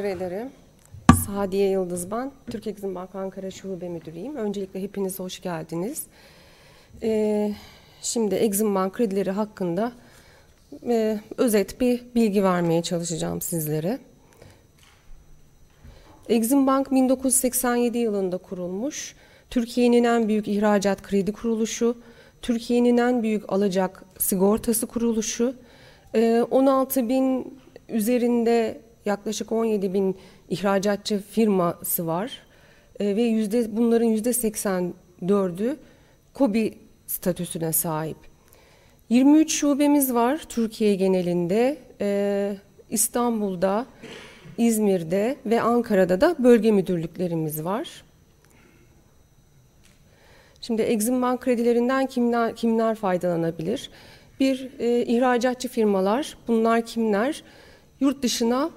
Teşekkür ederim. Sadiye Yıldız ben. Türk Exim Bank Ankara Şube Müdürüyüm. Öncelikle hepiniz hoş geldiniz. Ee, şimdi Exim Bank kredileri hakkında e, özet bir bilgi vermeye çalışacağım sizlere. Exim Bank 1987 yılında kurulmuş. Türkiye'nin en büyük ihracat kredi kuruluşu, Türkiye'nin en büyük alacak sigortası kuruluşu. 16 ee, bin üzerinde yaklaşık 17 bin ihracatçı firması var e, ve yüzde bunların yüzde 84'ü KOBİ statüsüne sahip. 23 şubemiz var Türkiye genelinde. E, İstanbul'da, İzmir'de ve Ankara'da da bölge müdürlüklerimiz var. Şimdi Exim Bank kredilerinden kimler, kimler faydalanabilir? Bir, e, ihracatçı firmalar. Bunlar kimler? Yurt dışına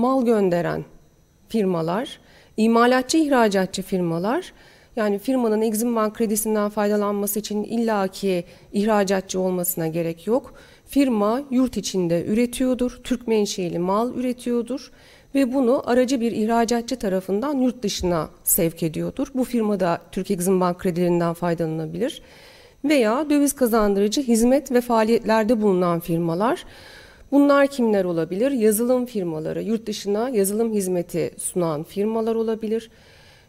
mal gönderen firmalar, imalatçı ihracatçı firmalar, yani firmanın Exim Bank kredisinden faydalanması için illaki ihracatçı olmasına gerek yok. Firma yurt içinde üretiyordur, Türk menşeli mal üretiyordur ve bunu aracı bir ihracatçı tarafından yurt dışına sevk ediyordur. Bu firma da Türk Exim Bank kredilerinden faydalanabilir. Veya döviz kazandırıcı hizmet ve faaliyetlerde bulunan firmalar Bunlar kimler olabilir? Yazılım firmaları, yurt dışına yazılım hizmeti sunan firmalar olabilir.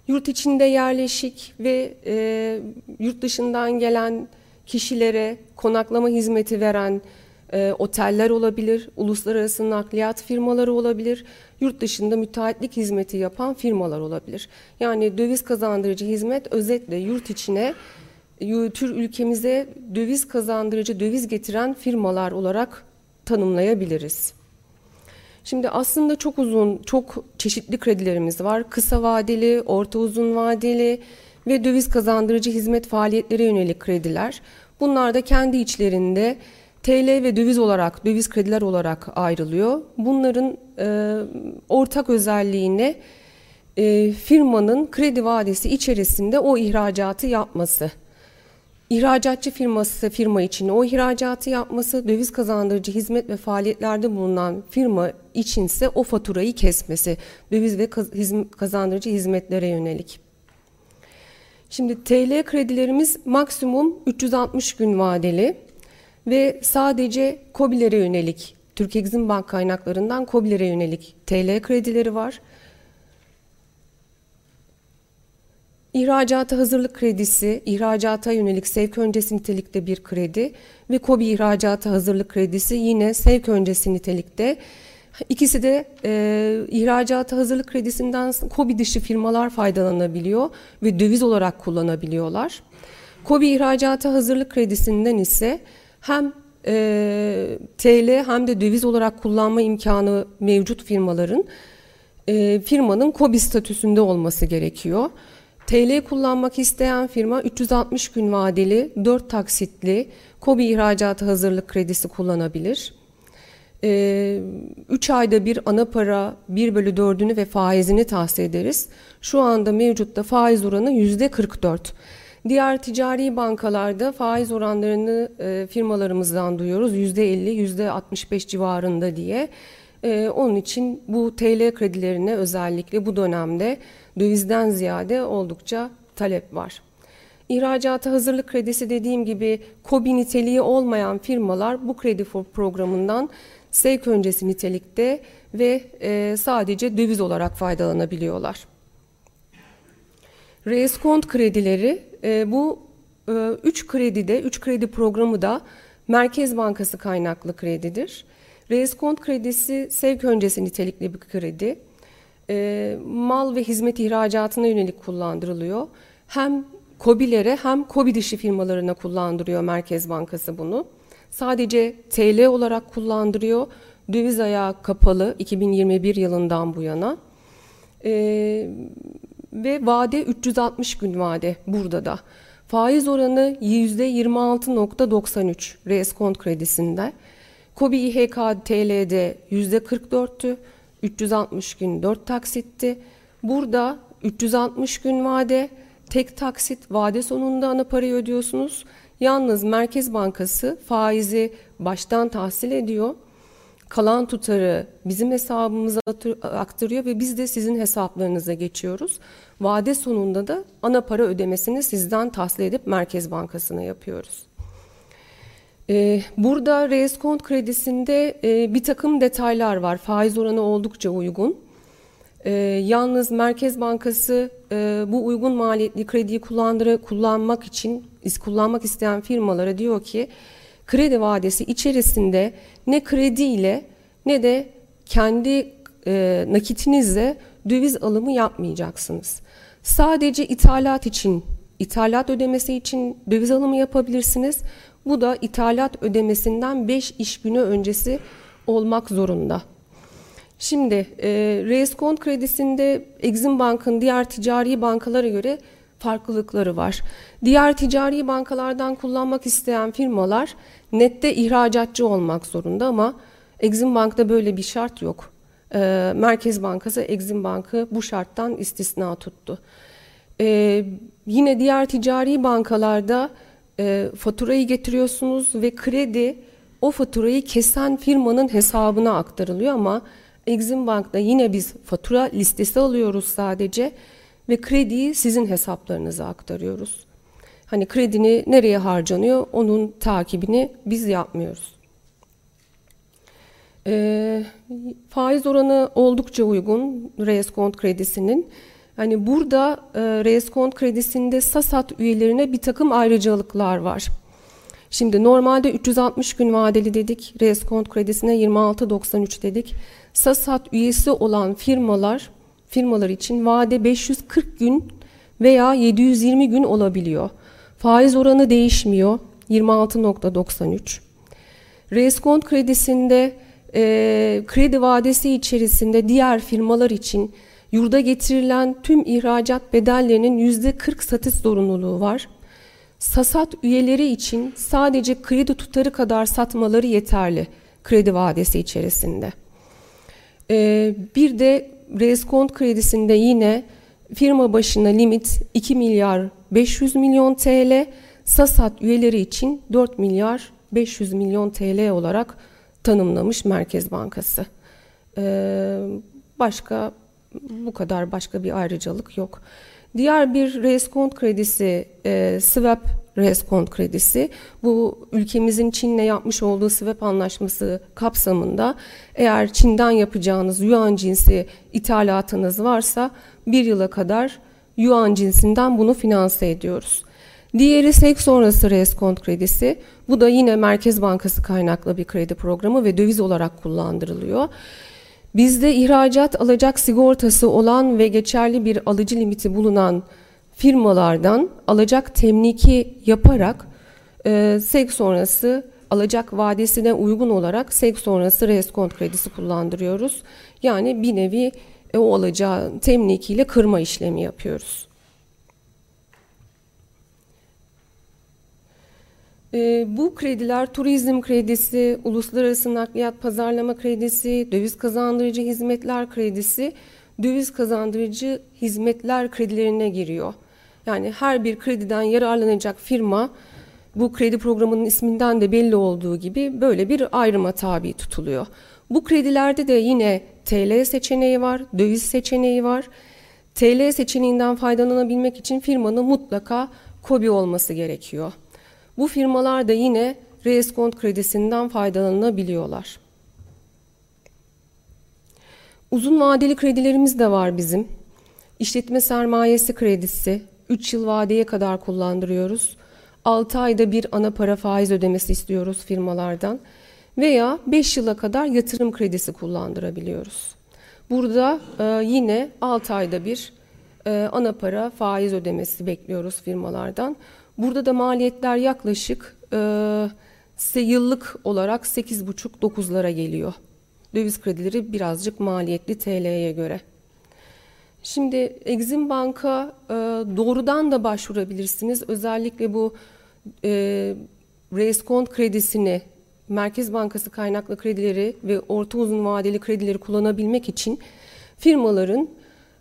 Yurt içinde yerleşik ve e, yurt dışından gelen kişilere konaklama hizmeti veren e, oteller olabilir, uluslararası nakliyat firmaları olabilir, yurt dışında müteahhitlik hizmeti yapan firmalar olabilir. Yani döviz kazandırıcı hizmet özetle yurt içine, tür ülkemize döviz kazandırıcı, döviz getiren firmalar olarak tanımlayabiliriz. Şimdi aslında çok uzun, çok çeşitli kredilerimiz var. Kısa vadeli, orta uzun vadeli ve döviz kazandırıcı hizmet faaliyetlere yönelik krediler. Bunlar da kendi içlerinde TL ve döviz olarak, döviz krediler olarak ayrılıyor. Bunların e, ortak özelliğine e, firmanın kredi vadesi içerisinde o ihracatı yapması. İhracatçı firması firma için o ihracatı yapması, döviz kazandırıcı hizmet ve faaliyetlerde bulunan firma içinse o faturayı kesmesi, döviz ve kazandırıcı hizmetlere yönelik. Şimdi TL kredilerimiz maksimum 360 gün vadeli ve sadece COBİ'lere yönelik, Türk Exim Bank kaynaklarından COBİ'lere yönelik TL kredileri var. İhracata hazırlık kredisi, ihracata yönelik sevk öncesi nitelikte bir kredi ve KOBİ ihracata hazırlık kredisi yine sevk öncesi nitelikte. İkisi de e, ihracata hazırlık kredisinden KOBİ dışı firmalar faydalanabiliyor ve döviz olarak kullanabiliyorlar. KOBİ ihracata hazırlık kredisinden ise hem e, TL hem de döviz olarak kullanma imkanı mevcut firmaların e, firmanın KOBİ statüsünde olması gerekiyor. TL kullanmak isteyen firma 360 gün vadeli 4 taksitli KOBİ ihracatı hazırlık kredisi kullanabilir. 3 ee, ayda bir ana para 1 bölü 4'ünü ve faizini tahsis ederiz. Şu anda mevcutta faiz oranı %44. Diğer ticari bankalarda faiz oranlarını e, firmalarımızdan duyuyoruz %50, %65 civarında diye. E, onun için bu TL kredilerine özellikle bu dönemde dövizden ziyade oldukça talep var. İhracata hazırlık kredisi dediğim gibi KOBİ niteliği olmayan firmalar bu kredi programından sevk öncesi nitelikte ve e, sadece döviz olarak faydalanabiliyorlar. Reskont kredileri e, bu e, üç kredide, üç kredi programı da Merkez Bankası kaynaklı kredidir. Reskont kredisi sevk öncesi nitelikli bir kredi e, mal ve hizmet ihracatına yönelik kullandırılıyor. Hem COBİ'lere hem COBİ dışı firmalarına kullandırıyor Merkez Bankası bunu. Sadece TL olarak kullandırıyor. Döviz ayağı kapalı 2021 yılından bu yana. E, ve vade 360 gün vade burada da. Faiz oranı %26.93 reskont kredisinde. COBİ İHK TL'de %44'tü. 360 gün 4 taksitti. Burada 360 gün vade, tek taksit vade sonunda ana parayı ödüyorsunuz. Yalnız Merkez Bankası faizi baştan tahsil ediyor. kalan tutarı bizim hesabımıza aktarıyor ve biz de sizin hesaplarınıza geçiyoruz. Vade sonunda da ana para ödemesini sizden tahsil edip Merkez Bankası'na yapıyoruz. Ee, burada reskont kredisinde e, bir takım detaylar var. Faiz oranı oldukça uygun. Ee, yalnız Merkez Bankası e, bu uygun maliyetli krediyi kullanmak için kullanmak isteyen firmalara diyor ki kredi vadesi içerisinde ne kredi ile ne de kendi e, nakitinizle döviz alımı yapmayacaksınız. Sadece ithalat için, ithalat ödemesi için döviz alımı yapabilirsiniz. Bu da ithalat ödemesinden 5 iş günü öncesi olmak zorunda. Şimdi e, reskont kredisinde Exim Bank'ın diğer ticari bankalara göre farklılıkları var. Diğer ticari bankalardan kullanmak isteyen firmalar nette ihracatçı olmak zorunda ama Exim Bank'ta böyle bir şart yok. E, Merkez Bankası Exim Bank'ı bu şarttan istisna tuttu. E, yine diğer ticari bankalarda e, faturayı getiriyorsunuz ve kredi o faturayı kesen firmanın hesabına aktarılıyor ama Exim Bank'ta yine biz fatura listesi alıyoruz sadece ve krediyi sizin hesaplarınıza aktarıyoruz. Hani kredini nereye harcanıyor onun takibini biz yapmıyoruz. E, faiz oranı oldukça uygun reskont kredisinin. Hani burada e, reskont kredisinde SASAT üyelerine bir takım ayrıcalıklar var. Şimdi normalde 360 gün vadeli dedik, reskont kredisine 26.93 dedik. SASAT üyesi olan firmalar firmalar için vade 540 gün veya 720 gün olabiliyor. Faiz oranı değişmiyor 26.93. Reskont kredisinde e, kredi vadesi içerisinde diğer firmalar için yurda getirilen tüm ihracat bedellerinin yüzde 40 satış zorunluluğu var. Sasat üyeleri için sadece kredi tutarı kadar satmaları yeterli kredi vadesi içerisinde. Ee, bir de reskont kredisinde yine firma başına limit 2 milyar 500 milyon TL, Sasat üyeleri için 4 milyar 500 milyon TL olarak tanımlamış Merkez Bankası. Ee, başka bu kadar başka bir ayrıcalık yok. Diğer bir reskont kredisi e, swap reskont kredisi. Bu ülkemizin Çin'le yapmış olduğu swap anlaşması kapsamında eğer Çin'den yapacağınız yuan cinsi ithalatınız varsa bir yıla kadar yuan cinsinden bunu finanse ediyoruz. Diğeri SEK sonrası reskont kredisi. Bu da yine Merkez Bankası kaynaklı bir kredi programı ve döviz olarak kullandırılıyor. Bizde ihracat alacak sigortası olan ve geçerli bir alıcı limiti bulunan firmalardan alacak temliki yaparak e, SEK sonrası alacak vadesine uygun olarak SEK sonrası reskont kredisi kullandırıyoruz. Yani bir nevi e, o alacağı temlikiyle kırma işlemi yapıyoruz. E, bu krediler turizm kredisi, uluslararası nakliyat pazarlama kredisi, döviz kazandırıcı hizmetler kredisi, döviz kazandırıcı hizmetler kredilerine giriyor. Yani her bir krediden yararlanacak firma bu kredi programının isminden de belli olduğu gibi böyle bir ayrıma tabi tutuluyor. Bu kredilerde de yine TL seçeneği var, döviz seçeneği var. TL seçeneğinden faydalanabilmek için firmanın mutlaka KOBİ olması gerekiyor. Bu firmalar da yine reskont kredisinden faydalanabiliyorlar. Uzun vadeli kredilerimiz de var bizim. İşletme sermayesi kredisi 3 yıl vadeye kadar kullandırıyoruz. 6 ayda bir ana para faiz ödemesi istiyoruz firmalardan veya 5 yıla kadar yatırım kredisi kullandırabiliyoruz. Burada e, yine 6 ayda bir e, ana para faiz ödemesi bekliyoruz firmalardan. Burada da maliyetler yaklaşık e, yıllık olarak 8,5-9'lara geliyor. Döviz kredileri birazcık maliyetli TL'ye göre. Şimdi Exim Bank'a e, doğrudan da başvurabilirsiniz. Özellikle bu e, reskont kredisini, Merkez Bankası kaynaklı kredileri ve orta uzun vadeli kredileri kullanabilmek için firmaların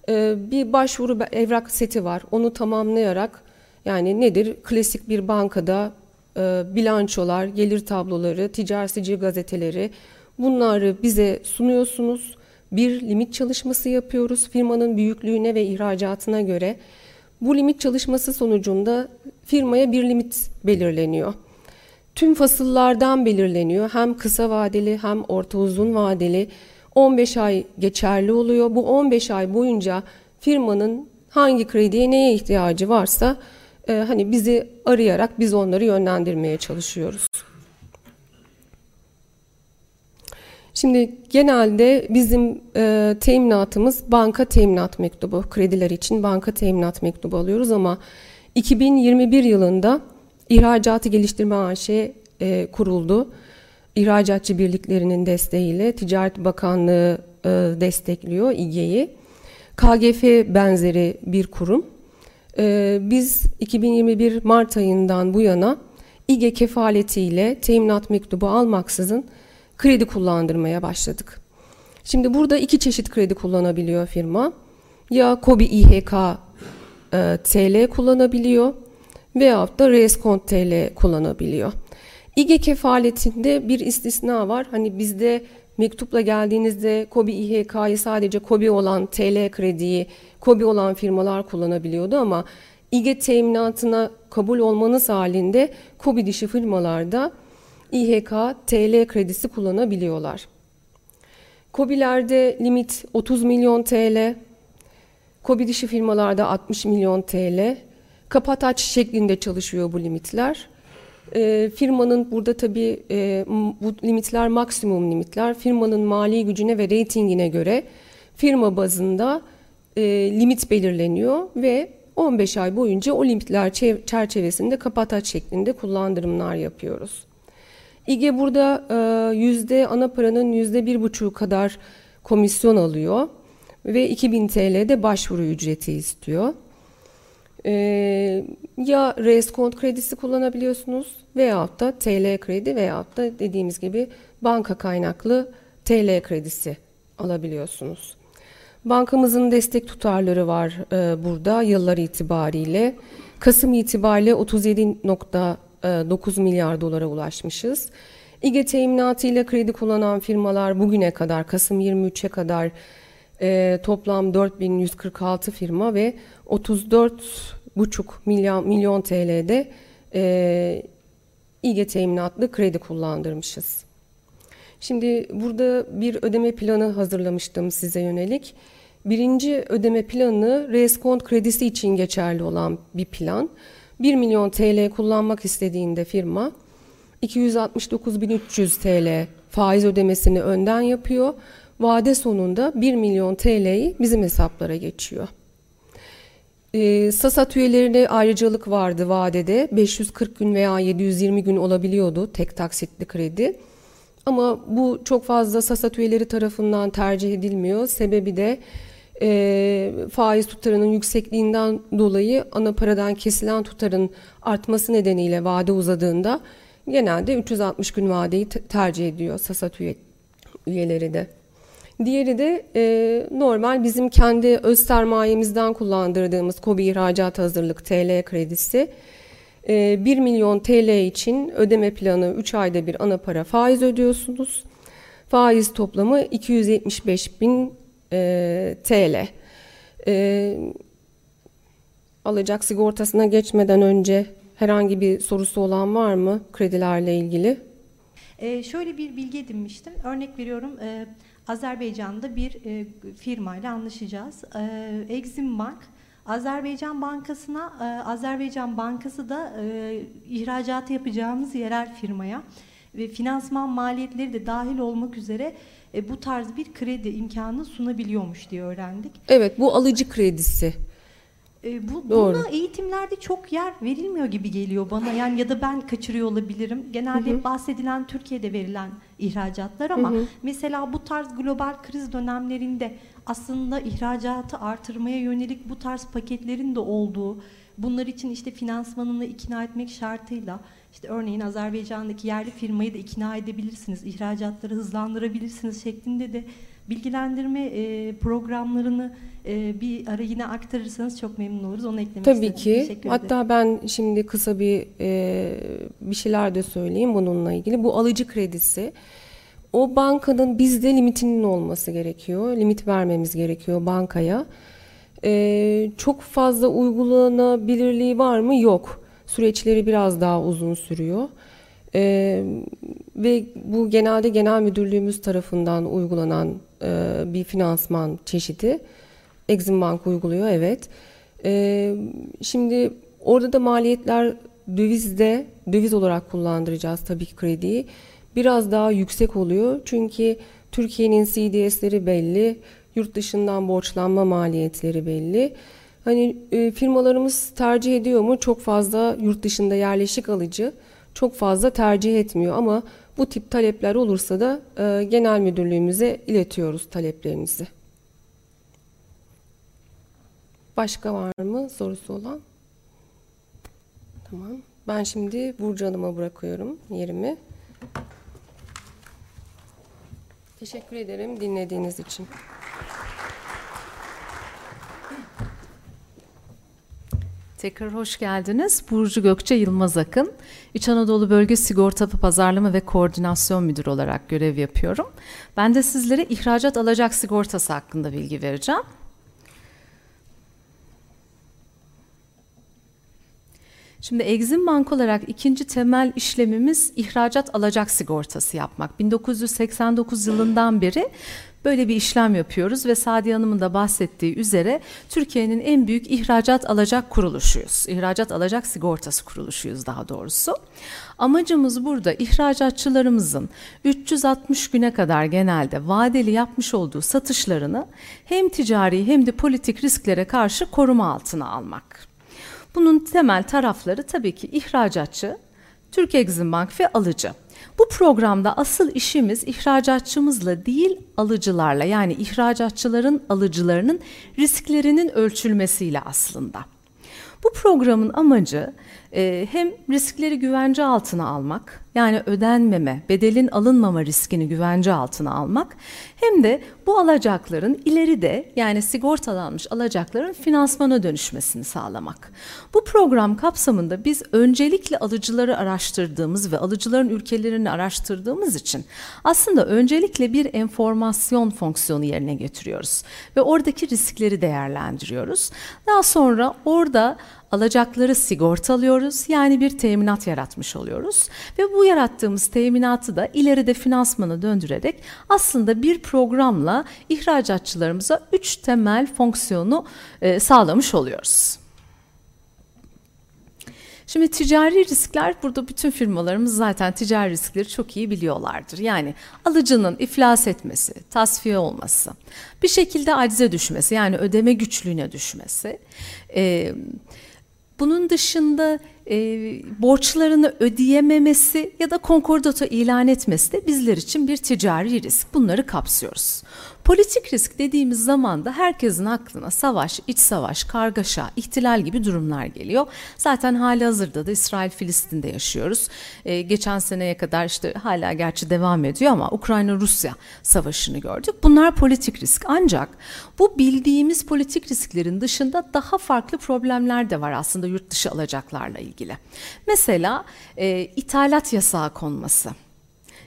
e, bir başvuru evrak seti var. Onu tamamlayarak yani nedir? Klasik bir bankada e, bilançolar, gelir tabloları, ticaretici gazeteleri Bunları bize sunuyorsunuz. Bir limit çalışması yapıyoruz firmanın büyüklüğüne ve ihracatına göre. Bu limit çalışması sonucunda firmaya bir limit belirleniyor. Tüm fasıllardan belirleniyor. Hem kısa vadeli hem orta uzun vadeli 15 ay geçerli oluyor. Bu 15 ay boyunca firmanın hangi krediye neye ihtiyacı varsa e, hani bizi arayarak biz onları yönlendirmeye çalışıyoruz. Şimdi genelde bizim e, teminatımız banka teminat mektubu. Krediler için banka teminat mektubu alıyoruz ama 2021 yılında İhracatı Geliştirme AŞ e, kuruldu. İhracatçı birliklerinin desteğiyle Ticaret Bakanlığı e, destekliyor İGE'yi. KGF benzeri bir kurum. E, biz 2021 Mart ayından bu yana İGE kefaletiyle teminat mektubu almaksızın kredi kullandırmaya başladık. Şimdi burada iki çeşit kredi kullanabiliyor firma. Ya KOBİ İHK e, TL kullanabiliyor veyahut da Reskont TL kullanabiliyor. İGE kefaletinde bir istisna var. Hani bizde mektupla geldiğinizde KOBİ İHK'yı sadece KOBİ olan TL krediyi KOBİ olan firmalar kullanabiliyordu ama İGE teminatına kabul olmanız halinde KOBİ dişi firmalarda İHK TL kredisi kullanabiliyorlar. KOBİ'lerde limit 30 milyon TL, KOBİ dişi firmalarda 60 milyon TL. Kapataç şeklinde çalışıyor bu limitler. E, firmanın burada tabii e, bu limitler maksimum limitler. Firmanın mali gücüne ve reytingine göre firma bazında e, limit belirleniyor ve 15 ay boyunca o limitler çerçevesinde kapataç şeklinde kullandırımlar yapıyoruz. İGE burada e, yüzde ana paranın yüzde bir buçuğu kadar komisyon alıyor ve 2000 TL'de başvuru ücreti istiyor. E, ya reskont kredisi kullanabiliyorsunuz veyahut da TL kredi veyahut da dediğimiz gibi banka kaynaklı TL kredisi alabiliyorsunuz. Bankamızın destek tutarları var e, burada yıllar itibariyle. Kasım itibariyle 37.9 milyar dolara ulaşmışız. İGE teminatı ile kredi kullanan firmalar bugüne kadar Kasım 23'e kadar e, toplam 4146 firma ve 34,5 milyon, milyon TL'de e, İGE teminatlı kredi kullandırmışız. Şimdi burada bir ödeme planı hazırlamıştım size yönelik. Birinci ödeme planı reskont kredisi için geçerli olan bir plan. 1 milyon TL kullanmak istediğinde firma 269.300 TL faiz ödemesini önden yapıyor. Vade sonunda 1 milyon TL'yi bizim hesaplara geçiyor. E, SASAT üyelerine ayrıcalık vardı vadede. 540 gün veya 720 gün olabiliyordu tek taksitli kredi. Ama bu çok fazla SASAT üyeleri tarafından tercih edilmiyor. Sebebi de e, faiz tutarının yüksekliğinden dolayı ana paradan kesilen tutarın artması nedeniyle vade uzadığında genelde 360 gün vadeyi tercih ediyor SASAT üye, üyeleri de. Diğeri de e, normal bizim kendi öz sermayemizden kullandırdığımız KOBİ ihracat hazırlık TL kredisi. E, 1 milyon TL için ödeme planı 3 ayda bir ana para faiz ödüyorsunuz. Faiz toplamı 275 bin e, TL. E, alacak sigortasına geçmeden önce herhangi bir sorusu olan var mı kredilerle ilgili? E, şöyle bir bilgi edinmiştim. Örnek veriyorum... E, Azerbaycan'da bir e, firmayla anlaşacağız. E, Exim Bank Azerbaycan Bankası'na e, Azerbaycan Bankası da e, ihracatı yapacağımız yerel firmaya ve finansman maliyetleri de dahil olmak üzere e, bu tarz bir kredi imkanı sunabiliyormuş diye öğrendik. Evet bu alıcı kredisi. E, bu, Doğru. Buna eğitimlerde çok yer verilmiyor gibi geliyor bana. Yani ya da ben kaçırıyor olabilirim. Genelde hı hı. bahsedilen Türkiye'de verilen ihracatlar ama hı hı. mesela bu tarz global kriz dönemlerinde aslında ihracatı artırmaya yönelik bu tarz paketlerin de olduğu, bunlar için işte finansmanını ikna etmek şartıyla işte örneğin Azerbaycan'daki yerli firmayı da ikna edebilirsiniz, ihracatları hızlandırabilirsiniz şeklinde de bilgilendirme programlarını e, bir ara yine aktarırsanız çok memnun oluruz. Onu eklemek Tabii istedim. ki. Hatta ben şimdi kısa bir e, bir şeyler de söyleyeyim bununla ilgili. Bu alıcı kredisi o bankanın bizde limitinin olması gerekiyor. Limit vermemiz gerekiyor bankaya. E, çok fazla uygulanabilirliği var mı? Yok. Süreçleri biraz daha uzun sürüyor. E, ve bu genelde genel müdürlüğümüz tarafından uygulanan e, bir finansman çeşidi. Exim Bank uyguluyor, evet. E, şimdi orada da maliyetler dövizde, döviz olarak kullandıracağız tabii ki krediyi. Biraz daha yüksek oluyor. Çünkü Türkiye'nin CDS'leri belli, yurt dışından borçlanma maliyetleri belli. Hani e, firmalarımız tercih ediyor mu? Çok fazla yurt dışında yerleşik alıcı çok fazla tercih etmiyor ama bu tip talepler olursa da e, genel müdürlüğümüze iletiyoruz taleplerinizi. Başka var mı sorusu olan? Tamam. Ben şimdi Burcu Hanım'a bırakıyorum yerimi. Teşekkür ederim dinlediğiniz için. Tekrar hoş geldiniz. Burcu Gökçe Yılmaz Akın. İç Anadolu Bölge Sigorta Pazarlama ve Koordinasyon Müdürü olarak görev yapıyorum. Ben de sizlere ihracat alacak sigortası hakkında bilgi vereceğim. Şimdi Exim Bank olarak ikinci temel işlemimiz ihracat alacak sigortası yapmak. 1989 yılından beri böyle bir işlem yapıyoruz ve Sadiye Hanım'ın da bahsettiği üzere Türkiye'nin en büyük ihracat alacak kuruluşuyuz. İhracat alacak sigortası kuruluşuyuz daha doğrusu. Amacımız burada ihracatçılarımızın 360 güne kadar genelde vadeli yapmış olduğu satışlarını hem ticari hem de politik risklere karşı koruma altına almak. Bunun temel tarafları tabii ki ihracatçı, Türk Exim Bank ve alıcı. Bu programda asıl işimiz ihracatçımızla değil alıcılarla yani ihracatçıların alıcılarının risklerinin ölçülmesiyle aslında. Bu programın amacı e, hem riskleri güvence altına almak yani ödenmeme, bedelin alınmama riskini güvence altına almak hem de bu alacakların ileride yani sigortalanmış alacakların finansmana dönüşmesini sağlamak. Bu program kapsamında biz öncelikle alıcıları araştırdığımız ve alıcıların ülkelerini araştırdığımız için aslında öncelikle bir enformasyon fonksiyonu yerine getiriyoruz ve oradaki riskleri değerlendiriyoruz. Daha sonra orada alacakları sigortalıyoruz yani bir teminat yaratmış oluyoruz ve bu yarattığımız teminatı da ileride finansmana döndürerek aslında bir programla ihracatçılarımıza üç temel fonksiyonu e, sağlamış oluyoruz. Şimdi ticari riskler burada bütün firmalarımız zaten ticari riskleri çok iyi biliyorlardır. Yani alıcının iflas etmesi, tasfiye olması, bir şekilde acize düşmesi yani ödeme güçlüğüne düşmesi, e, bunun dışında e, borçlarını ödeyememesi ya da konkordato ilan etmesi de bizler için bir ticari risk. Bunları kapsıyoruz. Politik risk dediğimiz zaman da herkesin aklına savaş, iç savaş, kargaşa, ihtilal gibi durumlar geliyor. Zaten hali hazırda da İsrail Filistin'de yaşıyoruz. Ee, geçen seneye kadar işte hala gerçi devam ediyor ama Ukrayna-Rusya savaşını gördük. Bunlar politik risk. Ancak bu bildiğimiz politik risklerin dışında daha farklı problemler de var aslında yurt dışı alacaklarla ilgili. Mesela e, ithalat yasağı konması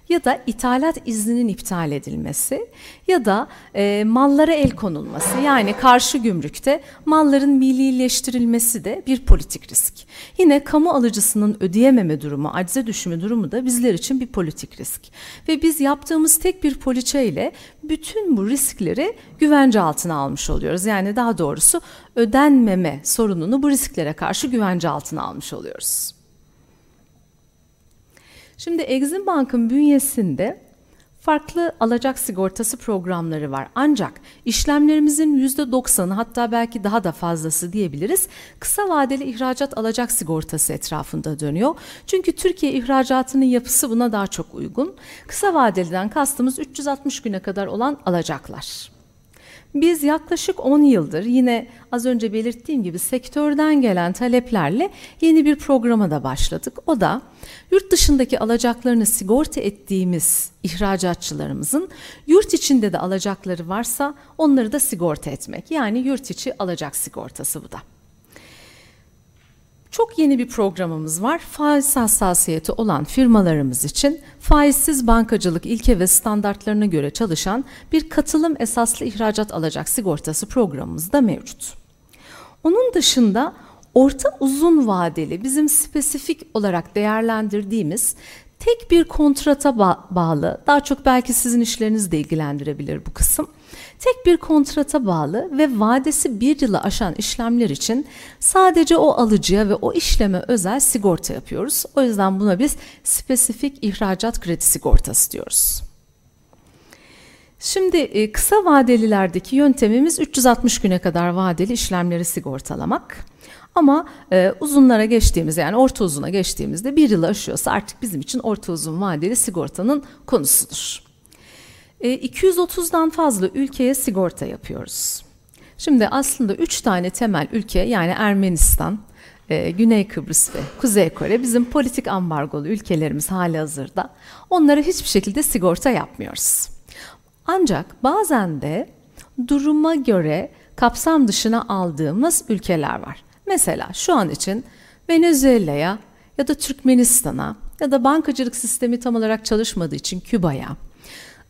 ya da ithalat izninin iptal edilmesi ya da e, mallara el konulması yani karşı gümrükte malların millileştirilmesi de bir politik risk. Yine kamu alıcısının ödeyememe durumu, acize düşümü durumu da bizler için bir politik risk. Ve biz yaptığımız tek bir poliçe ile bütün bu riskleri güvence altına almış oluyoruz. Yani daha doğrusu ödenmeme sorununu bu risklere karşı güvence altına almış oluyoruz. Şimdi Exim Bank'ın bünyesinde farklı alacak sigortası programları var. Ancak işlemlerimizin %90'ı hatta belki daha da fazlası diyebiliriz kısa vadeli ihracat alacak sigortası etrafında dönüyor. Çünkü Türkiye ihracatının yapısı buna daha çok uygun. Kısa vadeliden kastımız 360 güne kadar olan alacaklar. Biz yaklaşık 10 yıldır yine az önce belirttiğim gibi sektörden gelen taleplerle yeni bir programa da başladık. O da yurt dışındaki alacaklarını sigorta ettiğimiz ihracatçılarımızın yurt içinde de alacakları varsa onları da sigorta etmek. Yani yurt içi alacak sigortası bu da. Çok yeni bir programımız var. Faiz hassasiyeti olan firmalarımız için faizsiz bankacılık ilke ve standartlarına göre çalışan bir katılım esaslı ihracat alacak sigortası programımız da mevcut. Onun dışında orta uzun vadeli bizim spesifik olarak değerlendirdiğimiz tek bir kontrata ba- bağlı, daha çok belki sizin işlerinizi de ilgilendirebilir bu kısım. Tek bir kontrata bağlı ve vadesi bir yılı aşan işlemler için sadece o alıcıya ve o işleme özel sigorta yapıyoruz. O yüzden buna biz spesifik ihracat kredi sigortası diyoruz. Şimdi e, kısa vadelilerdeki yöntemimiz 360 güne kadar vadeli işlemleri sigortalamak. Ama e, uzunlara geçtiğimiz yani orta uzuna geçtiğimizde bir yılı aşıyorsa artık bizim için orta uzun vadeli sigortanın konusudur. E, 230'dan fazla ülkeye sigorta yapıyoruz. Şimdi aslında üç tane temel ülke yani Ermenistan, e, Güney Kıbrıs ve Kuzey Kore bizim politik ambargolu ülkelerimiz hali hazırda. Onlara hiçbir şekilde sigorta yapmıyoruz. Ancak bazen de duruma göre kapsam dışına aldığımız ülkeler var. Mesela şu an için Venezuela'ya ya da Türkmenistan'a ya da bankacılık sistemi tam olarak çalışmadığı için Küba'ya,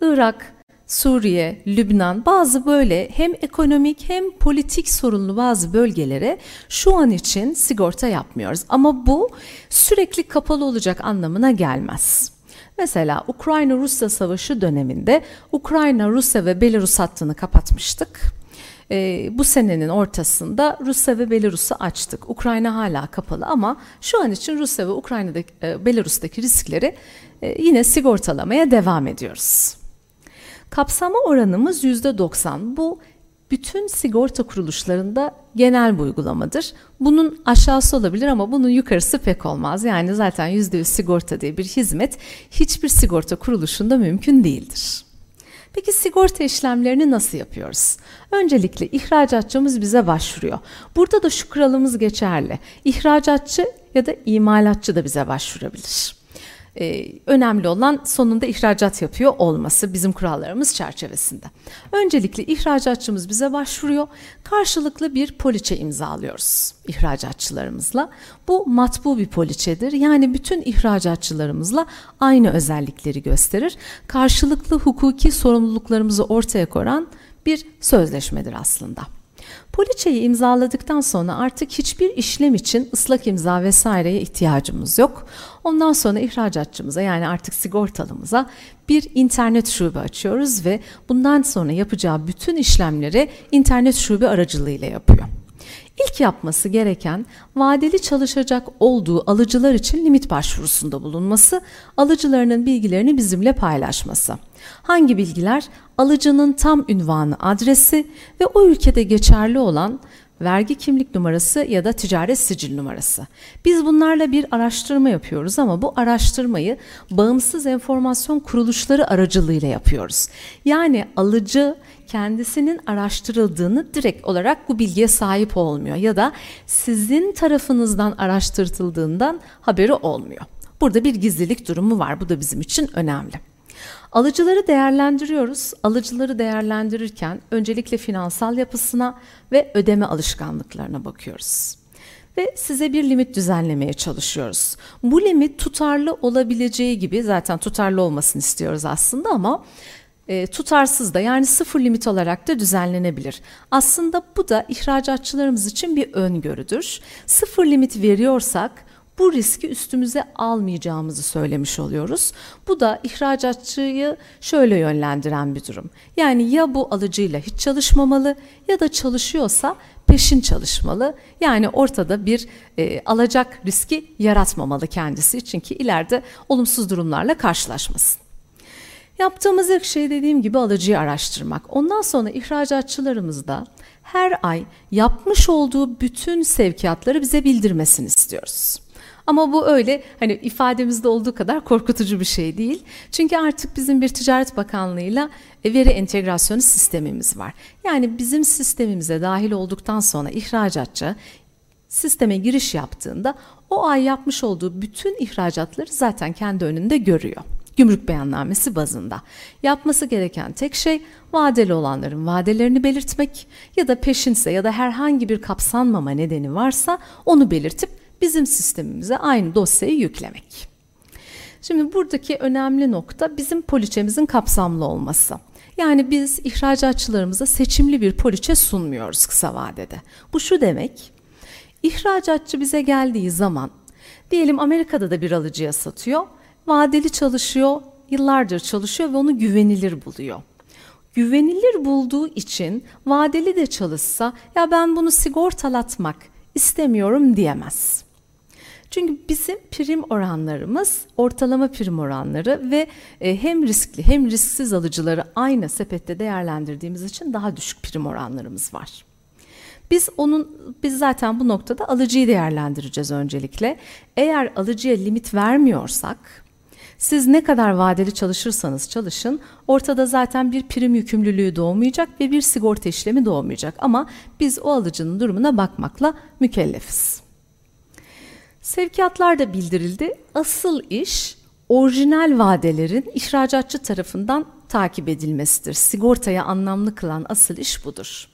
Irak, Suriye, Lübnan bazı böyle hem ekonomik hem politik sorunlu bazı bölgelere şu an için sigorta yapmıyoruz. Ama bu sürekli kapalı olacak anlamına gelmez. Mesela Ukrayna-Rusya savaşı döneminde Ukrayna, Rusya ve Belarus hattını kapatmıştık. Ee, bu senenin ortasında Rusya ve Belarus'u açtık. Ukrayna hala kapalı ama şu an için Rusya ve Ukrayna'daki, e, Belarus'taki riskleri e, yine sigortalamaya devam ediyoruz. Kapsama oranımız %90. Bu bütün sigorta kuruluşlarında genel bir uygulamadır. Bunun aşağısı olabilir ama bunun yukarısı pek olmaz. Yani zaten %100 sigorta diye bir hizmet hiçbir sigorta kuruluşunda mümkün değildir. Peki sigorta işlemlerini nasıl yapıyoruz? Öncelikle ihracatçımız bize başvuruyor. Burada da şu kuralımız geçerli. İhracatçı ya da imalatçı da bize başvurabilir. Ee, önemli olan sonunda ihracat yapıyor olması bizim kurallarımız çerçevesinde. Öncelikle ihracatçımız bize başvuruyor. Karşılıklı bir poliçe imzalıyoruz ihracatçılarımızla. Bu matbu bir poliçedir. Yani bütün ihracatçılarımızla aynı özellikleri gösterir. Karşılıklı hukuki sorumluluklarımızı ortaya koyan bir sözleşmedir aslında. Poliçeyi imzaladıktan sonra artık hiçbir işlem için ıslak imza vesaireye ihtiyacımız yok. Ondan sonra ihracatçımıza yani artık sigortalımıza bir internet şube açıyoruz ve bundan sonra yapacağı bütün işlemleri internet şube aracılığıyla yapıyor. İlk yapması gereken vadeli çalışacak olduğu alıcılar için limit başvurusunda bulunması, alıcılarının bilgilerini bizimle paylaşması. Hangi bilgiler? Alıcının tam ünvanı, adresi ve o ülkede geçerli olan vergi kimlik numarası ya da ticaret sicil numarası. Biz bunlarla bir araştırma yapıyoruz ama bu araştırmayı bağımsız enformasyon kuruluşları aracılığıyla yapıyoruz. Yani alıcı kendisinin araştırıldığını direkt olarak bu bilgiye sahip olmuyor ya da sizin tarafınızdan araştırıldığından haberi olmuyor. Burada bir gizlilik durumu var. Bu da bizim için önemli. Alıcıları değerlendiriyoruz. Alıcıları değerlendirirken öncelikle finansal yapısına ve ödeme alışkanlıklarına bakıyoruz. Ve size bir limit düzenlemeye çalışıyoruz. Bu limit tutarlı olabileceği gibi zaten tutarlı olmasını istiyoruz aslında ama e, tutarsız da yani sıfır limit olarak da düzenlenebilir. Aslında bu da ihracatçılarımız için bir öngörüdür. Sıfır limit veriyorsak bu riski üstümüze almayacağımızı söylemiş oluyoruz. Bu da ihracatçıyı şöyle yönlendiren bir durum. Yani ya bu alıcıyla hiç çalışmamalı ya da çalışıyorsa peşin çalışmalı. Yani ortada bir e, alacak riski yaratmamalı kendisi çünkü ileride olumsuz durumlarla karşılaşmasın. Yaptığımız ilk şey dediğim gibi alıcıyı araştırmak. Ondan sonra ihracatçılarımız da her ay yapmış olduğu bütün sevkiyatları bize bildirmesini istiyoruz. Ama bu öyle hani ifademizde olduğu kadar korkutucu bir şey değil. Çünkü artık bizim bir Ticaret Bakanlığı'yla e, veri entegrasyonu sistemimiz var. Yani bizim sistemimize dahil olduktan sonra ihracatçı sisteme giriş yaptığında o ay yapmış olduğu bütün ihracatları zaten kendi önünde görüyor. Gümrük beyannamesi bazında. Yapması gereken tek şey vadeli olanların vadelerini belirtmek ya da peşinse ya da herhangi bir kapsanmama nedeni varsa onu belirtip bizim sistemimize aynı dosyayı yüklemek. Şimdi buradaki önemli nokta bizim poliçemizin kapsamlı olması. Yani biz ihracatçılarımıza seçimli bir poliçe sunmuyoruz kısa vadede. Bu şu demek, ihracatçı bize geldiği zaman diyelim Amerika'da da bir alıcıya satıyor, vadeli çalışıyor, yıllardır çalışıyor ve onu güvenilir buluyor. Güvenilir bulduğu için vadeli de çalışsa ya ben bunu sigortalatmak istemiyorum diyemez. Çünkü bizim prim oranlarımız ortalama prim oranları ve e, hem riskli hem risksiz alıcıları aynı sepette değerlendirdiğimiz için daha düşük prim oranlarımız var. Biz onun biz zaten bu noktada alıcıyı değerlendireceğiz öncelikle. Eğer alıcıya limit vermiyorsak siz ne kadar vadeli çalışırsanız çalışın ortada zaten bir prim yükümlülüğü doğmayacak ve bir sigorta işlemi doğmayacak ama biz o alıcının durumuna bakmakla mükellefiz. Sevkiyatlar da bildirildi. Asıl iş orijinal vadelerin ihracatçı tarafından takip edilmesidir. Sigortaya anlamlı kılan asıl iş budur.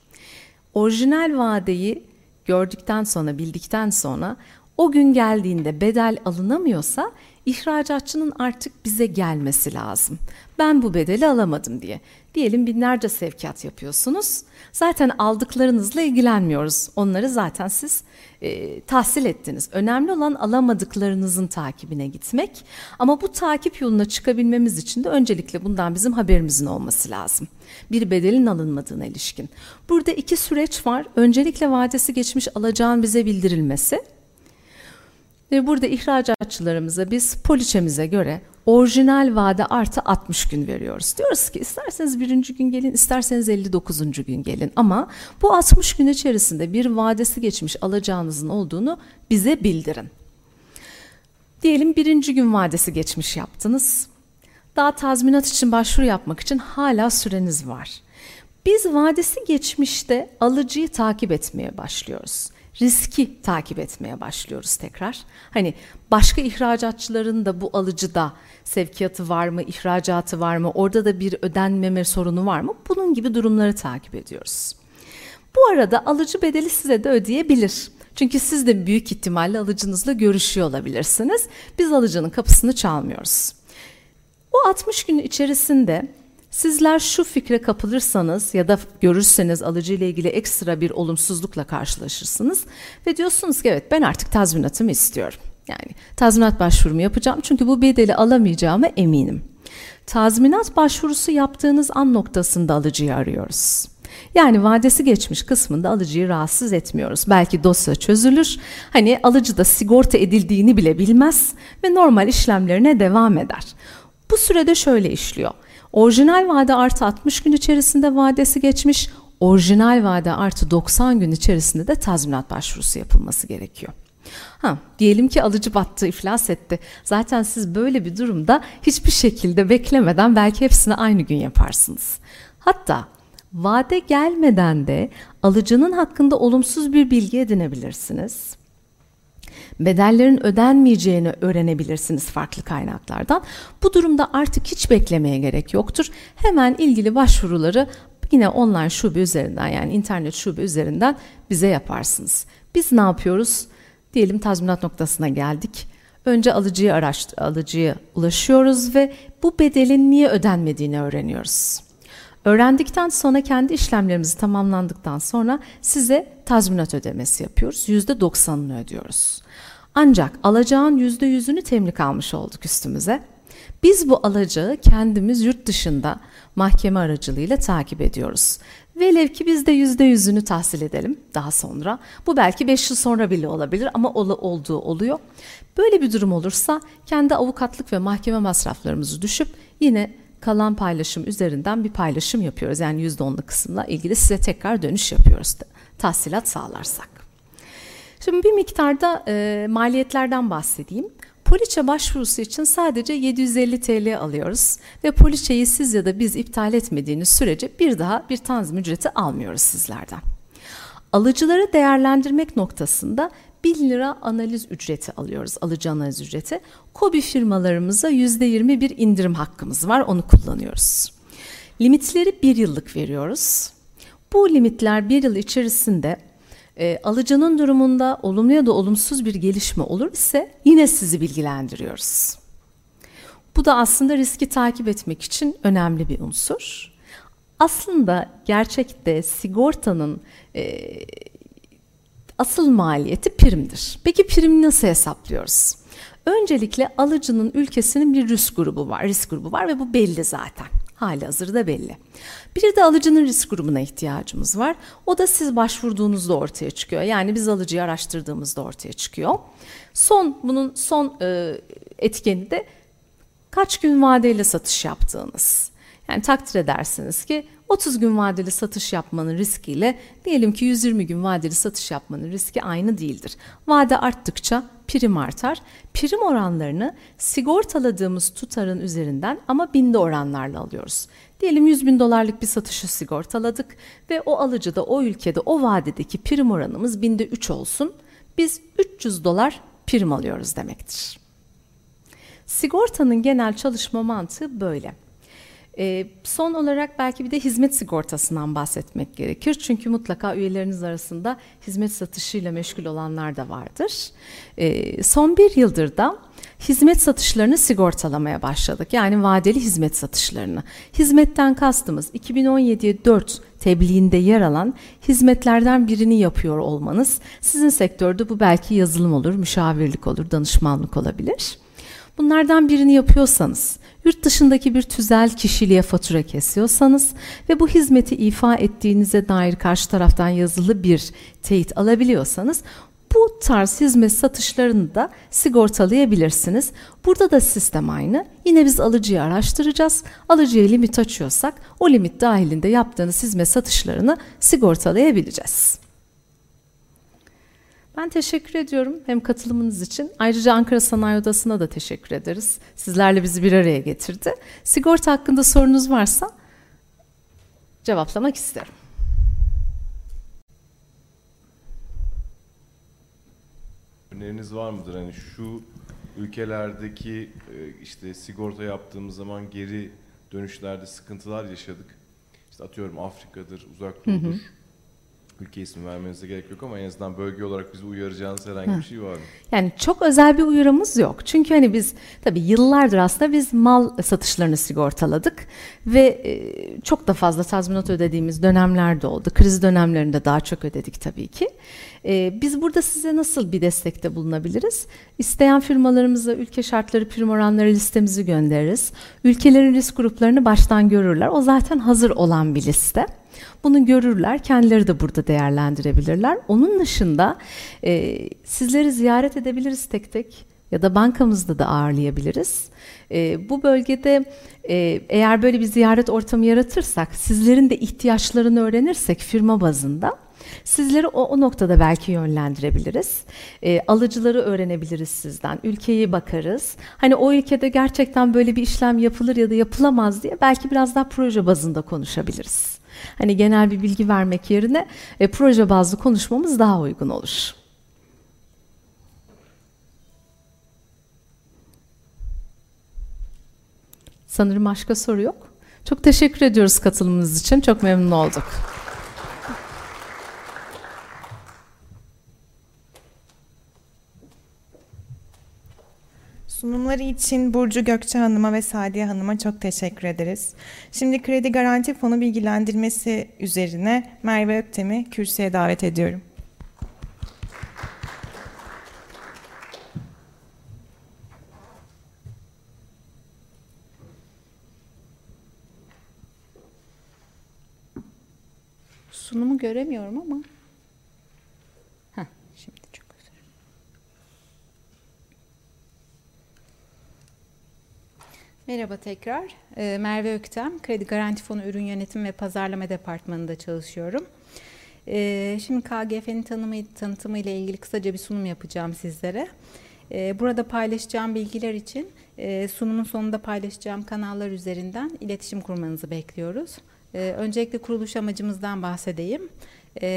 Orijinal vadeyi gördükten sonra, bildikten sonra o gün geldiğinde bedel alınamıyorsa ihracatçının artık bize gelmesi lazım. Ben bu bedeli alamadım diye. Diyelim binlerce sevkiyat yapıyorsunuz. Zaten aldıklarınızla ilgilenmiyoruz. Onları zaten siz e, tahsil ettiniz. Önemli olan alamadıklarınızın takibine gitmek. Ama bu takip yoluna çıkabilmemiz için de öncelikle bundan bizim haberimizin olması lazım. Bir bedelin alınmadığına ilişkin. Burada iki süreç var. Öncelikle vadesi geçmiş alacağın bize bildirilmesi. Ve burada ihracatçılarımıza biz poliçemize göre orijinal vade artı 60 gün veriyoruz. Diyoruz ki isterseniz birinci gün gelin, isterseniz 59. gün gelin. Ama bu 60 gün içerisinde bir vadesi geçmiş alacağınızın olduğunu bize bildirin. Diyelim birinci gün vadesi geçmiş yaptınız. Daha tazminat için başvuru yapmak için hala süreniz var. Biz vadesi geçmişte alıcıyı takip etmeye başlıyoruz riski takip etmeye başlıyoruz tekrar. Hani başka ihracatçıların da bu alıcıda sevkiyatı var mı, ihracatı var mı, orada da bir ödenmeme sorunu var mı? Bunun gibi durumları takip ediyoruz. Bu arada alıcı bedeli size de ödeyebilir. Çünkü siz de büyük ihtimalle alıcınızla görüşüyor olabilirsiniz. Biz alıcının kapısını çalmıyoruz. O 60 gün içerisinde Sizler şu fikre kapılırsanız ya da görürseniz alıcı ile ilgili ekstra bir olumsuzlukla karşılaşırsınız ve diyorsunuz ki evet ben artık tazminatımı istiyorum. Yani tazminat başvurumu yapacağım çünkü bu bedeli alamayacağıma eminim. Tazminat başvurusu yaptığınız an noktasında alıcıyı arıyoruz. Yani vadesi geçmiş kısmında alıcıyı rahatsız etmiyoruz. Belki dosya çözülür. Hani alıcı da sigorta edildiğini bile bilmez ve normal işlemlerine devam eder. Bu sürede şöyle işliyor. Orijinal vade artı 60 gün içerisinde vadesi geçmiş, orijinal vade artı 90 gün içerisinde de tazminat başvurusu yapılması gerekiyor. Ha, diyelim ki alıcı battı, iflas etti. Zaten siz böyle bir durumda hiçbir şekilde beklemeden belki hepsini aynı gün yaparsınız. Hatta vade gelmeden de alıcının hakkında olumsuz bir bilgi edinebilirsiniz bedellerin ödenmeyeceğini öğrenebilirsiniz farklı kaynaklardan. Bu durumda artık hiç beklemeye gerek yoktur. Hemen ilgili başvuruları yine online şube üzerinden yani internet şube üzerinden bize yaparsınız. Biz ne yapıyoruz? Diyelim tazminat noktasına geldik. Önce alıcıyı araştır, alıcıya ulaşıyoruz ve bu bedelin niye ödenmediğini öğreniyoruz. Öğrendikten sonra kendi işlemlerimizi tamamlandıktan sonra size tazminat ödemesi yapıyoruz. %90'ını ödüyoruz. Ancak alacağın yüzde yüzünü temlik almış olduk üstümüze. Biz bu alacağı kendimiz yurt dışında mahkeme aracılığıyla takip ediyoruz. Velev ki biz de yüzde yüzünü tahsil edelim daha sonra. Bu belki beş yıl sonra bile olabilir ama ol, olduğu oluyor. Böyle bir durum olursa kendi avukatlık ve mahkeme masraflarımızı düşüp yine kalan paylaşım üzerinden bir paylaşım yapıyoruz. Yani yüzde onlu kısımla ilgili size tekrar dönüş yapıyoruz tahsilat sağlarsak. Şimdi bir miktarda e, maliyetlerden bahsedeyim. Poliçe başvurusu için sadece 750 TL alıyoruz ve poliçeyi siz ya da biz iptal etmediğiniz sürece bir daha bir tanzim ücreti almıyoruz sizlerden. Alıcıları değerlendirmek noktasında 1000 lira analiz ücreti alıyoruz, alıcı analiz ücreti. Kobi firmalarımıza %20 bir indirim hakkımız var, onu kullanıyoruz. Limitleri bir yıllık veriyoruz. Bu limitler bir yıl içerisinde E, alıcının durumunda olumlu ya da olumsuz bir gelişme olur ise yine sizi bilgilendiriyoruz. Bu da aslında riski takip etmek için önemli bir unsur. Aslında gerçekte sigortanın e, asıl maliyeti primdir. Peki primi nasıl hesaplıyoruz? Öncelikle alıcının ülkesinin bir risk grubu var, risk grubu var ve bu belli zaten. Hali hazırda belli. Bir de alıcının risk grubuna ihtiyacımız var. O da siz başvurduğunuzda ortaya çıkıyor. Yani biz alıcıyı araştırdığımızda ortaya çıkıyor. Son bunun son e, etkeni de kaç gün vadeyle satış yaptığınız. Yani takdir edersiniz ki 30 gün vadeli satış yapmanın riskiyle diyelim ki 120 gün vadeli satış yapmanın riski aynı değildir. Vade arttıkça prim artar. Prim oranlarını sigortaladığımız tutarın üzerinden ama binde oranlarla alıyoruz. Diyelim 100 bin dolarlık bir satışı sigortaladık ve o alıcı da o ülkede o vadedeki prim oranımız binde 3 olsun. Biz 300 dolar prim alıyoruz demektir. Sigortanın genel çalışma mantığı böyle. E, son olarak belki bir de hizmet sigortasından bahsetmek gerekir. Çünkü mutlaka üyeleriniz arasında hizmet satışıyla meşgul olanlar da vardır. E, son bir yıldır da hizmet satışlarını sigortalamaya başladık. Yani vadeli hizmet satışlarını. Hizmetten kastımız 2017'ye 4 tebliğinde yer alan hizmetlerden birini yapıyor olmanız. Sizin sektörde bu belki yazılım olur, müşavirlik olur, danışmanlık olabilir. Bunlardan birini yapıyorsanız, yurt dışındaki bir tüzel kişiliğe fatura kesiyorsanız ve bu hizmeti ifa ettiğinize dair karşı taraftan yazılı bir teyit alabiliyorsanız bu tarz hizmet satışlarını da sigortalayabilirsiniz. Burada da sistem aynı. Yine biz alıcıyı araştıracağız. Alıcıya limit açıyorsak o limit dahilinde yaptığınız hizmet satışlarını sigortalayabileceğiz. Ben teşekkür ediyorum hem katılımınız için. Ayrıca Ankara Sanayi Odası'na da teşekkür ederiz. Sizlerle bizi bir araya getirdi. Sigorta hakkında sorunuz varsa cevaplamak isterim. Öneriniz var mıdır? Hani şu ülkelerdeki e, işte sigorta yaptığımız zaman geri dönüşlerde sıkıntılar yaşadık. İşte atıyorum Afrika'dır, uzak doğudur. Hı hı ülke ismi vermenize gerek yok ama en azından bölge olarak bizi uyaracağınız herhangi bir şey var mı? Yani çok özel bir uyarımız yok. Çünkü hani biz tabii yıllardır aslında biz mal satışlarını sigortaladık ve e, çok da fazla tazminat ödediğimiz dönemler de oldu. Kriz dönemlerinde daha çok ödedik tabii ki. E, biz burada size nasıl bir destekte bulunabiliriz? İsteyen firmalarımıza ülke şartları prim oranları listemizi göndeririz. Ülkelerin risk gruplarını baştan görürler. O zaten hazır olan bir liste. Bunu görürler, kendileri de burada değerlendirebilirler. Onun dışında e, sizleri ziyaret edebiliriz tek tek ya da bankamızda da ağırlayabiliriz. E, bu bölgede e, eğer böyle bir ziyaret ortamı yaratırsak, sizlerin de ihtiyaçlarını öğrenirsek firma bazında Sizleri o, o noktada belki yönlendirebiliriz. E, alıcıları öğrenebiliriz sizden. Ülkeyi bakarız. Hani o ülkede gerçekten böyle bir işlem yapılır ya da yapılamaz diye belki biraz daha proje bazında konuşabiliriz. Hani genel bir bilgi vermek yerine e, proje bazlı konuşmamız daha uygun olur. Sanırım başka soru yok. Çok teşekkür ediyoruz katılımınız için. Çok memnun olduk. Sunumları için Burcu Gökçe Hanım'a ve Sadiye Hanım'a çok teşekkür ederiz. Şimdi kredi garanti fonu bilgilendirmesi üzerine Merve Öktem'i kürsüye davet ediyorum. Sunumu göremiyorum ama. Heh, şimdi çok güzel. Merhaba tekrar. Ee, Merve Öktem, Kredi Garanti Fonu Ürün Yönetimi ve Pazarlama Departmanı'nda çalışıyorum. Ee, şimdi KGF'nin tanımı, tanıtımı ile ilgili kısaca bir sunum yapacağım sizlere. Ee, burada paylaşacağım bilgiler için e, sunumun sonunda paylaşacağım kanallar üzerinden iletişim kurmanızı bekliyoruz. Öncelikle kuruluş amacımızdan bahsedeyim.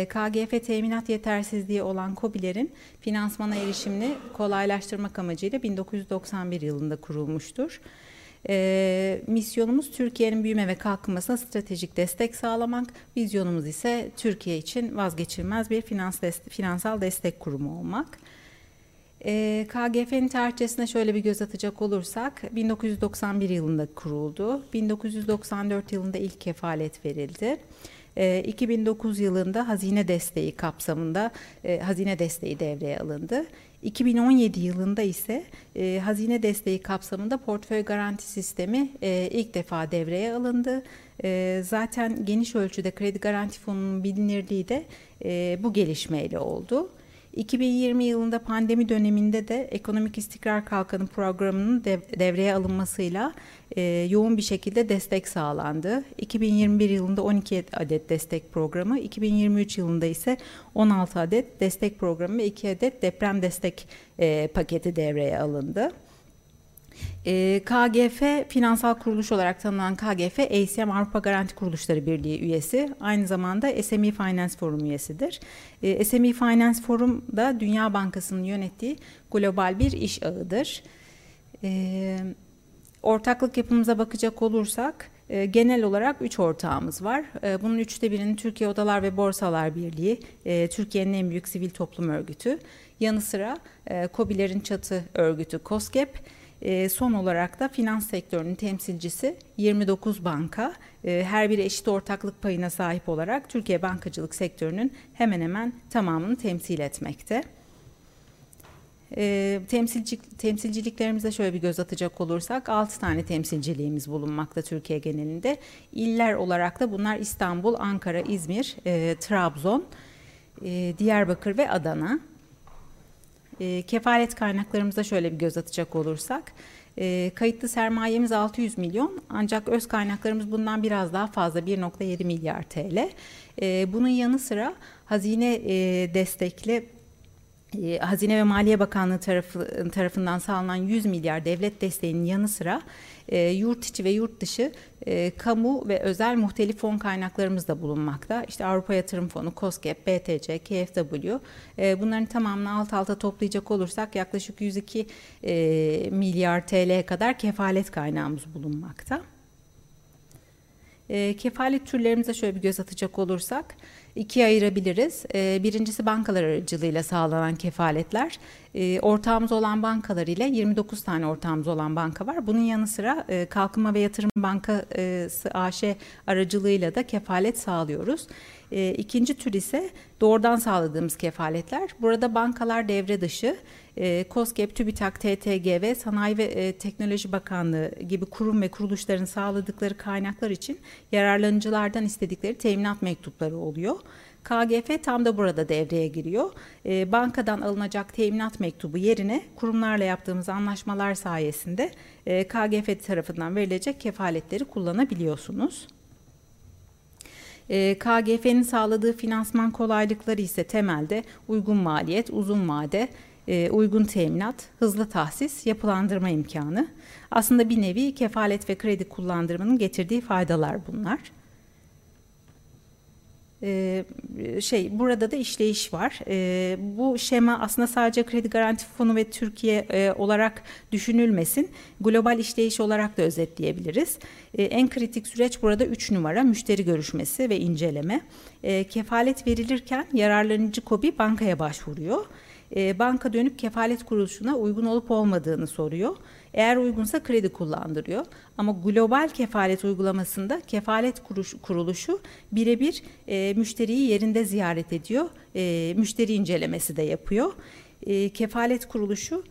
KGF teminat yetersizliği olan COBİ'lerin finansmana erişimini kolaylaştırmak amacıyla 1991 yılında kurulmuştur. E, misyonumuz Türkiye'nin büyüme ve kalkınmasına stratejik destek sağlamak. Vizyonumuz ise Türkiye için vazgeçilmez bir finans dest finansal destek kurumu olmak. E, KGF'nin tarihçesine şöyle bir göz atacak olursak 1991 yılında kuruldu. 1994 yılında ilk kefalet verildi. 2009 ee, yılında hazine desteği kapsamında e, hazine desteği devreye alındı. 2017 yılında ise e, hazine desteği kapsamında portföy garanti sistemi e, ilk defa devreye alındı. E, zaten geniş ölçüde kredi garanti fonunun bilinirliği de e, bu gelişmeyle oldu. 2020 yılında pandemi döneminde de Ekonomik İstikrar Kalkanı programının devreye alınmasıyla e, yoğun bir şekilde destek sağlandı. 2021 yılında 12 adet destek programı, 2023 yılında ise 16 adet destek programı ve 2 adet deprem destek e, paketi devreye alındı. E, KGF finansal kuruluş olarak tanınan KGF ACM Avrupa Garanti Kuruluşları Birliği üyesi. Aynı zamanda SME Finance Forum üyesidir. E, SME Finance Forum da Dünya Bankası'nın yönettiği global bir iş ağıdır. E, ortaklık yapımıza bakacak olursak e, genel olarak üç ortağımız var. E, bunun üçte birinin Türkiye Odalar ve Borsalar Birliği, e, Türkiye'nin en büyük sivil toplum örgütü. Yanı sıra e, COBİ'lerin çatı örgütü COSGAP, e, son olarak da finans sektörünün temsilcisi 29 banka e, her biri eşit ortaklık payına sahip olarak Türkiye bankacılık sektörünün hemen hemen tamamını temsil etmekte. E, temsilci, temsilciliklerimize şöyle bir göz atacak olursak 6 tane temsilciliğimiz bulunmakta Türkiye genelinde. İller olarak da bunlar İstanbul, Ankara, İzmir, e, Trabzon, e, Diyarbakır ve Adana. E, kefalet kaynaklarımıza şöyle bir göz atacak olursak, e, kayıtlı sermayemiz 600 milyon ancak öz kaynaklarımız bundan biraz daha fazla 1.7 milyar TL. E, bunun yanı sıra hazine e, destekli e, Hazine ve Maliye Bakanlığı tarafı, tarafından sağlanan 100 milyar devlet desteğinin yanı sıra e, yurt içi ve yurt dışı e, kamu ve özel muhtelif fon kaynaklarımız da bulunmakta. İşte Avrupa Yatırım Fonu, COSGAP, BTC, KFW e, bunların tamamını alt alta toplayacak olursak yaklaşık 102 e, milyar TL'ye kadar kefalet kaynağımız bulunmakta. E, kefalet türlerimize şöyle bir göz atacak olursak ikiye ayırabiliriz. E, birincisi bankalar aracılığıyla sağlanan kefaletler. E, ortağımız olan bankalar ile 29 tane ortağımız olan banka var. Bunun yanı sıra e, Kalkınma ve Yatırım Bankası AŞ aracılığıyla da kefalet sağlıyoruz. E, ikinci tür ise doğrudan sağladığımız kefaletler. Burada bankalar devre dışı, e, COSGAP, TÜBİTAK, TTG ve Sanayi ve e, Teknoloji Bakanlığı gibi kurum ve kuruluşların sağladıkları kaynaklar için yararlanıcılardan istedikleri teminat mektupları oluyor. KGF tam da burada devreye giriyor. E, bankadan alınacak teminat mektubu yerine kurumlarla yaptığımız anlaşmalar sayesinde e, KGF tarafından verilecek kefaletleri kullanabiliyorsunuz. E, KGF'nin sağladığı finansman kolaylıkları ise temelde uygun maliyet, uzun vade, e, uygun teminat, hızlı tahsis, yapılandırma imkanı. Aslında bir nevi kefalet ve kredi kullandırmanın getirdiği faydalar bunlar. Ee, şey burada da işleyiş var. Ee, bu şema aslında sadece kredi garanti fonu ve Türkiye e, olarak düşünülmesin. Global işleyiş olarak da özetleyebiliriz. Ee, en kritik süreç burada 3 numara müşteri görüşmesi ve inceleme. kefalet verilirken yararlanıcı KOBİ bankaya başvuruyor. banka dönüp kefalet kuruluşuna uygun olup olmadığını soruyor. Eğer uygunsa kredi kullandırıyor. Ama global kefalet uygulamasında kefalet kuruluşu birebir e, müşteriyi yerinde ziyaret ediyor. E, müşteri incelemesi de yapıyor. E, kefalet kuruluşu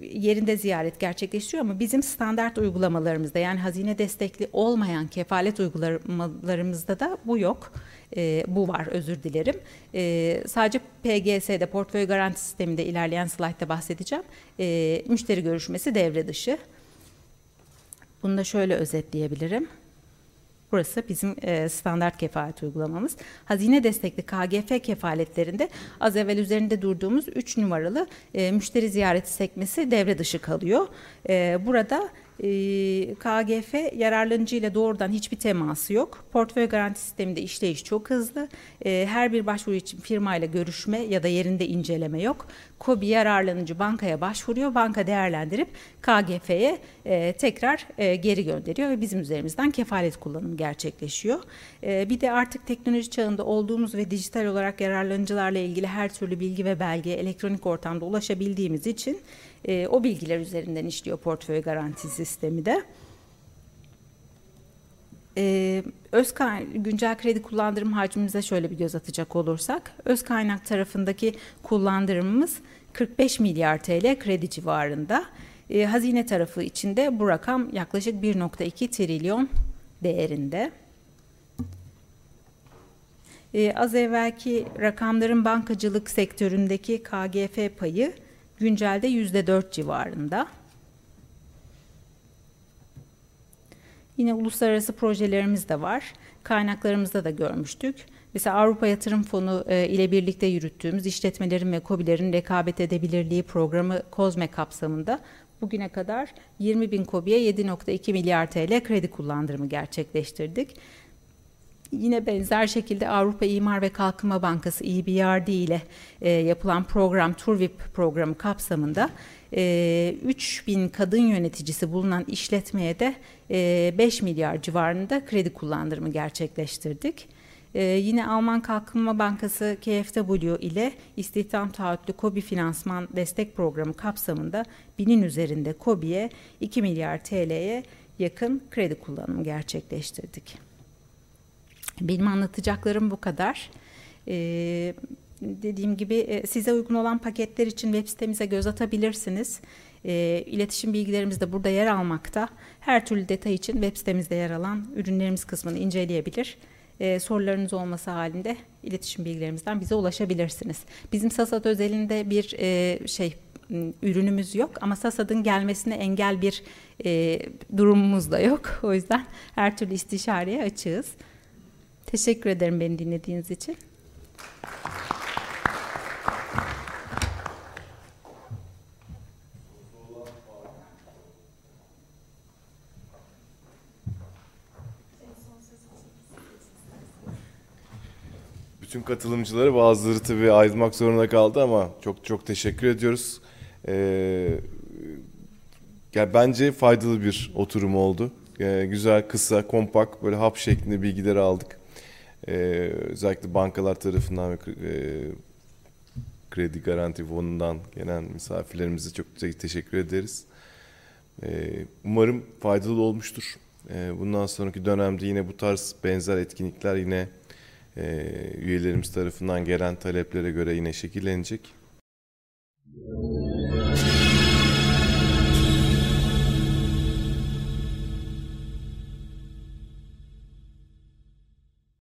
yerinde ziyaret gerçekleştiriyor ama bizim standart uygulamalarımızda yani hazine destekli olmayan kefalet uygulamalarımızda da bu yok. E, bu var özür dilerim. E, sadece PGS'de portföy garanti sisteminde ilerleyen slaytta bahsedeceğim. E, müşteri görüşmesi devre dışı. Bunu da şöyle özetleyebilirim. Burası bizim e, standart kefalet uygulamamız. Hazine destekli KGF kefaletlerinde az evvel üzerinde durduğumuz 3 numaralı e, müşteri ziyareti sekmesi devre dışı kalıyor. E, burada KGF yararlanıcı ile doğrudan hiçbir teması yok. Portföy garanti sisteminde işleyiş çok hızlı. Ee, her bir başvuru için firmayla görüşme ya da yerinde inceleme yok. KOBİ yararlanıcı bankaya başvuruyor. Banka değerlendirip KGF'ye e, tekrar e, geri gönderiyor ve bizim üzerimizden kefalet kullanımı gerçekleşiyor. E, bir de artık teknoloji çağında olduğumuz ve dijital olarak yararlanıcılarla ilgili her türlü bilgi ve belge elektronik ortamda ulaşabildiğimiz için e, o bilgiler üzerinden işliyor portföy garanti sistemi de. Ee, öz güncel kredi kullandırım hacmimize şöyle bir göz atacak olursak, öz kaynak tarafındaki kullandırımımız 45 milyar TL kredi civarında. Ee, hazine tarafı içinde bu rakam yaklaşık 1.2 trilyon değerinde. Ee, az evvelki rakamların bankacılık sektöründeki KGF payı güncelde %4 civarında. Yine uluslararası projelerimiz de var. Kaynaklarımızda da görmüştük. Mesela Avrupa Yatırım Fonu e, ile birlikte yürüttüğümüz işletmelerin ve COBİ'lerin rekabet edebilirliği programı COSME kapsamında bugüne kadar 20 bin COBİ'ye 7.2 milyar TL kredi kullandırımı gerçekleştirdik. Yine benzer şekilde Avrupa İmar ve Kalkınma Bankası EBRD ile e, yapılan program Turvip programı kapsamında e, 3 bin kadın yöneticisi bulunan işletmeye de e, 5 milyar civarında kredi kullandırımı gerçekleştirdik. Ee, yine Alman Kalkınma Bankası KfW ile istihdam taahhütlü KOBİ finansman destek programı kapsamında binin üzerinde KOBİ'ye 2 milyar TL'ye yakın kredi kullanımı gerçekleştirdik. Benim anlatacaklarım bu kadar. Ee, dediğim gibi e, size uygun olan paketler için web sitemize göz atabilirsiniz. E, iletişim bilgilerimiz de burada yer almakta. Her türlü detay için web sitemizde yer alan ürünlerimiz kısmını inceleyebilir. E, sorularınız olması halinde iletişim bilgilerimizden bize ulaşabilirsiniz. Bizim Sasat özelinde bir e, şey ürünümüz yok ama Sasad'ın gelmesine engel bir e, durumumuz da yok. O yüzden her türlü istişareye açığız. Teşekkür ederim beni dinlediğiniz için. Bütün katılımcıları bazıları tabii ayrılmak zorunda kaldı ama çok çok teşekkür ediyoruz. Ee, yani bence faydalı bir oturum oldu. Ee, güzel, kısa, kompakt böyle hap şeklinde bilgileri aldık e, özellikle bankalar tarafından ve e, Kredi Garanti Fonu'ndan gelen misafirlerimize çok teşekkür ederiz. Ee, umarım faydalı olmuştur. Ee, bundan sonraki dönemde yine bu tarz benzer etkinlikler yine e, üyelerimiz tarafından gelen taleplere göre yine şekillenecek.